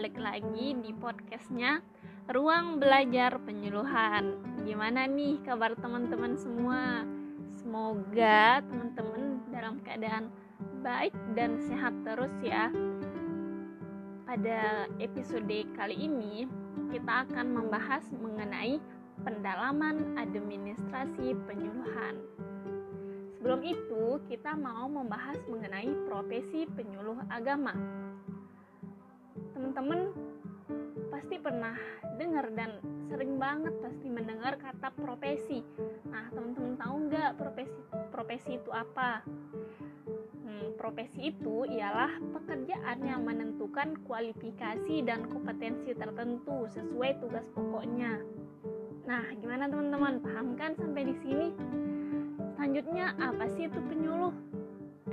balik lagi di podcastnya Ruang Belajar Penyuluhan Gimana nih kabar teman-teman semua? Semoga teman-teman dalam keadaan baik dan sehat terus ya Pada episode kali ini kita akan membahas mengenai pendalaman administrasi penyuluhan Sebelum itu, kita mau membahas mengenai profesi penyuluh agama. Teman-teman pasti pernah dengar dan sering banget pasti mendengar kata profesi. Nah, teman-teman tahu nggak profesi profesi itu apa? Hmm, profesi itu ialah pekerjaan yang menentukan kualifikasi dan kompetensi tertentu sesuai tugas pokoknya. Nah, gimana teman-teman? Paham kan sampai di sini? Selanjutnya, apa sih itu penyuluh?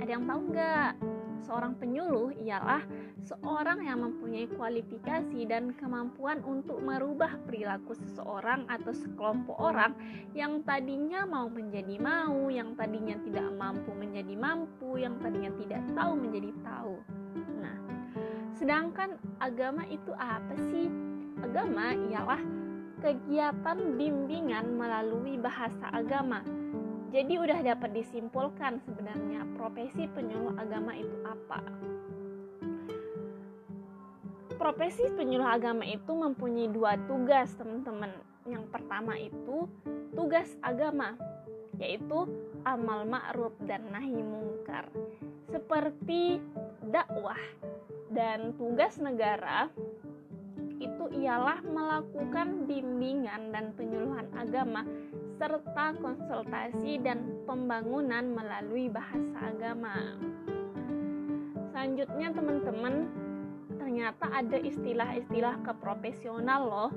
Ada yang tahu nggak? Seorang penyuluh ialah seorang yang mempunyai kualifikasi dan kemampuan untuk merubah perilaku seseorang atau sekelompok orang yang tadinya mau menjadi mau, yang tadinya tidak mampu menjadi mampu, yang tadinya tidak tahu menjadi tahu. Nah, sedangkan agama itu apa sih? Agama ialah kegiatan bimbingan melalui bahasa agama jadi udah dapat disimpulkan sebenarnya profesi penyuluh agama itu apa. Profesi penyuluh agama itu mempunyai dua tugas, teman-teman. Yang pertama itu tugas agama, yaitu amal ma'ruf dan nahi mungkar. Seperti dakwah dan tugas negara itu ialah melakukan bimbingan dan penyuluhan agama serta konsultasi dan pembangunan melalui bahasa agama. Selanjutnya teman-teman, ternyata ada istilah-istilah keprofesional loh.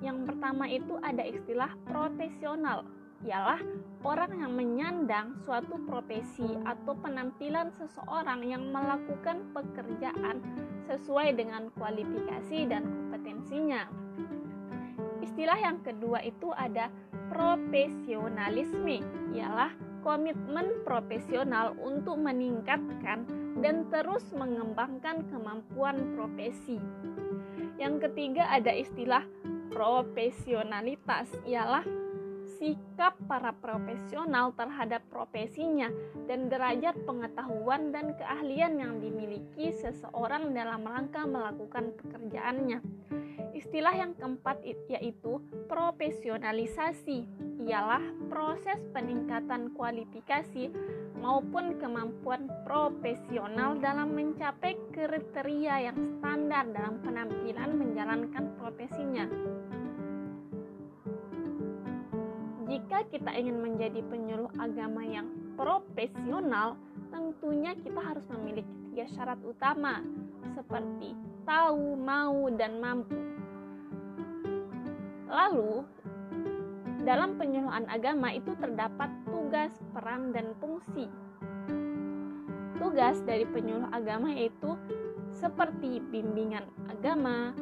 Yang pertama itu ada istilah profesional, ialah orang yang menyandang suatu profesi atau penampilan seseorang yang melakukan pekerjaan sesuai dengan kualifikasi dan kompetensinya. Istilah yang kedua itu ada profesionalisme ialah komitmen profesional untuk meningkatkan dan terus mengembangkan kemampuan profesi. Yang ketiga ada istilah profesionalitas ialah sikap para profesional terhadap profesinya dan derajat pengetahuan dan keahlian yang dimiliki seseorang dalam rangka melakukan pekerjaannya. Istilah yang keempat yaitu profesionalisasi, ialah proses peningkatan kualifikasi maupun kemampuan profesional dalam mencapai kriteria yang standar dalam penampilan menjalankan Kita ingin menjadi penyuluh agama yang profesional, tentunya kita harus memiliki tiga syarat utama, seperti tahu, mau, dan mampu. Lalu, dalam penyuluhan agama itu terdapat tugas, peran, dan fungsi. Tugas dari penyuluh agama yaitu seperti bimbingan agama,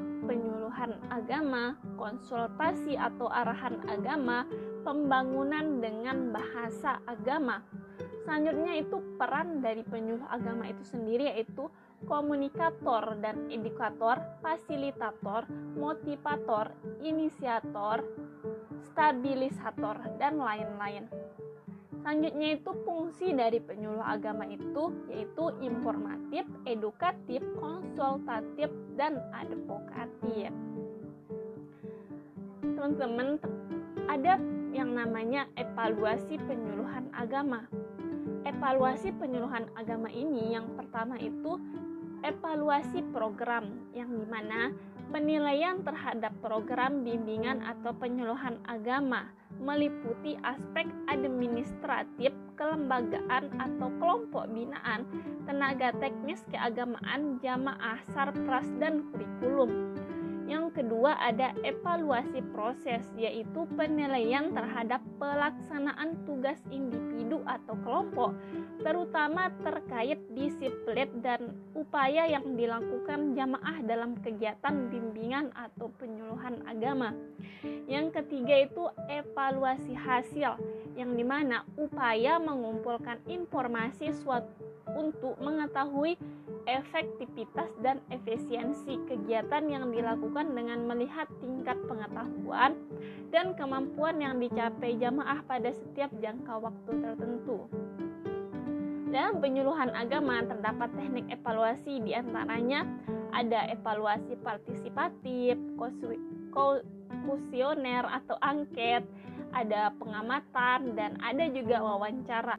penyuluhan agama, konsultasi atau arahan agama, pembangunan dengan bahasa agama. Selanjutnya itu peran dari penyuluh agama itu sendiri yaitu komunikator dan edukator, fasilitator, motivator, inisiator, stabilisator, dan lain-lain. Selanjutnya itu fungsi dari penyuluh agama itu yaitu informatif, edukatif, konsultatif, dan advokatif. Teman-teman, ada yang namanya evaluasi penyuluhan agama. Evaluasi penyuluhan agama ini yang pertama itu evaluasi program yang di mana penilaian terhadap program bimbingan atau penyuluhan agama meliputi aspek administratif, kelembagaan atau kelompok binaan, tenaga teknis keagamaan, jamaah, sarpras, dan kurikulum. Yang kedua ada evaluasi proses yaitu penilaian terhadap pelaksanaan tugas individu atau kelompok terutama terkait disiplin dan upaya yang dilakukan jamaah dalam kegiatan bimbingan atau penyuluhan agama. Yang ketiga itu evaluasi hasil yang di mana upaya mengumpulkan informasi suatu untuk mengetahui efektivitas dan efisiensi kegiatan yang dilakukan dengan melihat tingkat pengetahuan dan kemampuan yang dicapai jamaah pada setiap jangka waktu tertentu. Dalam penyuluhan agama terdapat teknik evaluasi di antaranya ada evaluasi partisipatif, kuesioner atau angket, ada pengamatan dan ada juga wawancara.